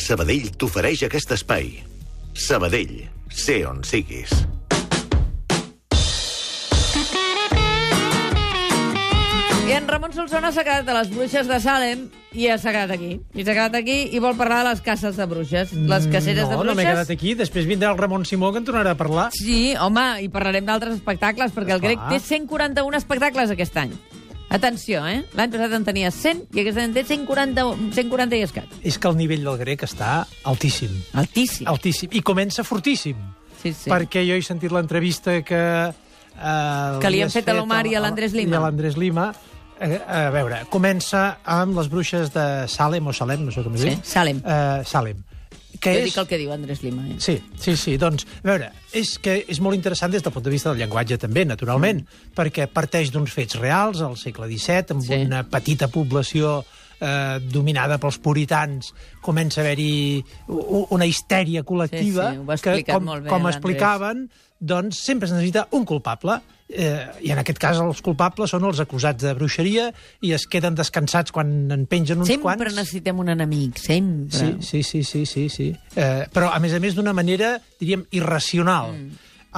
Sabadell t'ofereix aquest espai. Sabadell, sé on siguis. I en Ramon Solsona s'ha quedat a les bruixes de Salem i ja s'ha quedat aquí. I s'ha quedat aquí i vol parlar de les cases de bruixes, les caceres no, de bruixes. No, m'he quedat aquí. Després vindrà el Ramon Simó, que en tornarà a parlar. Sí, home, i parlarem d'altres espectacles, perquè el grec Esclar. té 141 espectacles aquest any. Atenció, eh? L'any passat en tenia 100 i aquest any té 140, 140 i escat. És que el nivell del grec està altíssim. Altíssim. Altíssim. I comença fortíssim. Sí, sí. Perquè jo he sentit l'entrevista que... Eh, Que li han fet a l'Omar i a l'Andrés Lima. I a l'Andrés Lima. Eh, a veure, comença amb les bruixes de Salem, o Salem, no sé com es Sí, diu. Salem. Eh, Salem. Que Jo és... dic el que diu Andrés Lima. Eh? Sí, sí, sí. Doncs, a veure, és que és molt interessant des del punt de vista del llenguatge també, naturalment, mm. perquè parteix d'uns fets reals al segle XVII, amb Sí. una petita població eh, dominada pels puritans, comença a haver-hi una histèria col·lectiva Sí, sí, que, com, molt bé com explicaven, doncs sempre es necessita un culpable. Eh, I en aquest cas els culpables són els acusats de bruixeria i es queden descansats quan en pengen uns Sempre quants. necessitem un enemic, sempre. Sí, sí, sí, sí, sí, sí. Eh, però, a més a més, d'una manera, diríem, irracional. Mm.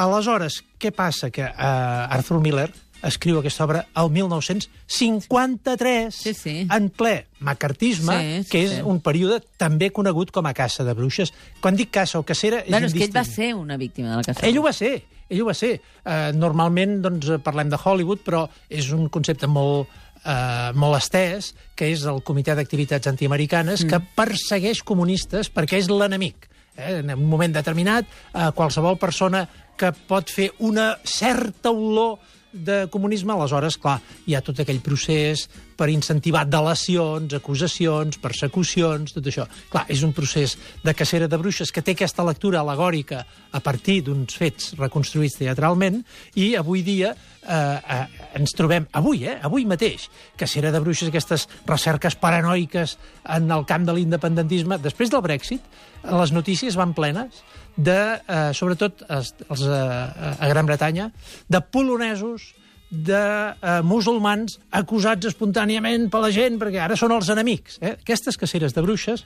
Aleshores, què passa? Que eh, Arthur Miller escriu aquesta obra al 1953, Sí, sí. en ple macartisme, Sí, sí, que és sí. un període també conegut com a caça de bruixes. Quan dic caça o cacera, és Bueno, és que ell va ser una víctima de la caça. Ell ho va ser, ell ho va ser. Uh, normalment doncs, eh, parlem de Hollywood, però és un concepte molt, uh, molt estès, que és el Comitè d'Activitats Antiamericanes, mm. que persegueix comunistes perquè és l'enemic. Eh? En un moment determinat, uh, qualsevol persona que pot fer una certa olor de comunisme, aleshores, clar, hi ha tot aquell procés per incentivar delacions, acusacions, persecucions, tot això. Clar, és un procés de cacera de bruixes que té aquesta lectura alegòrica a partir d'uns fets reconstruïts teatralment i avui dia eh, eh, ens trobem, avui, eh, avui mateix, cacera de bruixes, aquestes recerques paranoiques en el camp de l'independentisme. Després del Brexit, les notícies van plenes de, eh, sobretot els, els, eh, a Gran Bretanya, de polonesos, de eh, musulmans acusats espontàniament per la gent, perquè ara són els enemics. Eh? Aquestes caceres de bruixes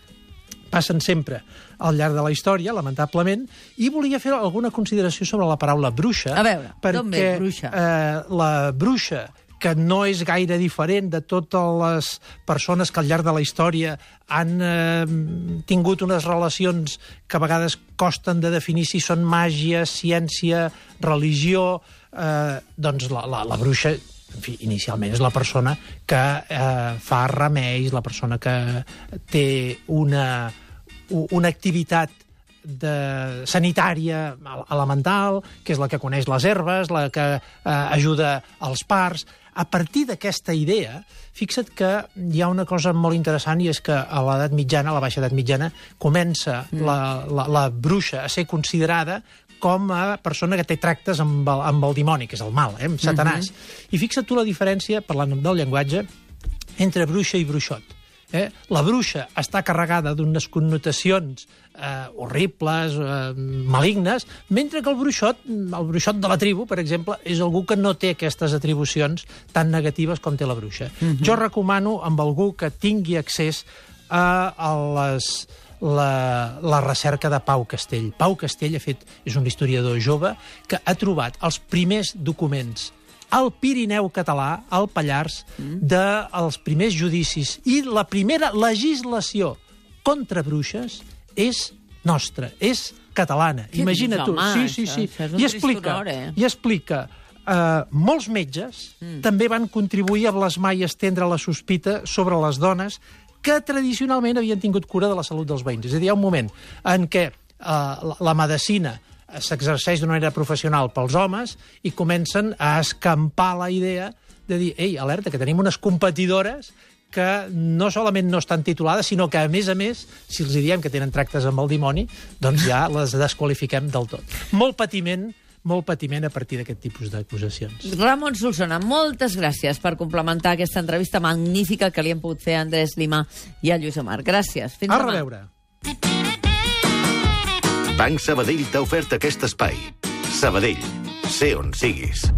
passen sempre al llarg de la història, lamentablement, i volia fer alguna consideració sobre la paraula bruixa. A veure, d'on ve perquè bruixa? eh, la bruixa que no és gaire diferent de totes les persones que al llarg de la història han eh, tingut unes relacions que a vegades costen de definir si són màgia, ciència, religió... Eh, doncs la, la, la bruixa en fi, inicialment és la persona que eh, fa remeis, la persona que té una, una activitat de sanitària elemental, que és la que coneix les herbes, la que eh, ajuda als parts. A partir d'aquesta idea, fixa't que hi ha una cosa molt interessant i és que a l'edat mitjana, a la baixa edat mitjana, comença mm. la, la, la bruixa a ser considerada com a persona que té tractes amb el, amb el dimoni, que és el mal, eh, amb Satanàs. Mm -hmm. I fixa't tu la diferència, parlant del llenguatge, entre bruixa i bruixot. Eh? La bruixa està carregada d'unes connotacions eh, horribles, eh, malignes, mentre que el bruixot, el bruixot de la tribu, per exemple, és algú que no té aquestes atribucions tan negatives com té la bruixa. Mm -hmm. Jo recomano amb algú que tingui accés a, a les la, la recerca de Pau Castell. Pau Castell ha fet, és un historiador jove que ha trobat els primers documents al Pirineu català, al Pallars, dels primers judicis i la primera legislació contra bruixes és nostra, és catalana. Què Imagina dius, tu. home? sí, sí, sí. això I explica, tristonor, eh? i explica Uh, molts metges mm. també van contribuir a blasmar i estendre la sospita sobre les dones que tradicionalment havien tingut cura de la salut dels veïns. És a dir, hi ha un moment en què uh, la, la medicina s'exerceix d'una manera professional pels homes i comencen a escampar la idea de dir, ei, alerta, que tenim unes competidores que no solament no estan titulades, sinó que, a més a més, si els diem que tenen tractes amb el dimoni, doncs ja les desqualifiquem del tot. Molt patiment, molt patiment a partir d'aquest tipus d'acusacions. Ramon Solsona, moltes gràcies per complementar aquesta entrevista magnífica que li hem pogut fer a Andrés Lima i a Lluís Omar. Gràcies. Fins A demà. reveure. Banc Sabadell t'ha ofert aquest espai. Sabadell, sé on siguis.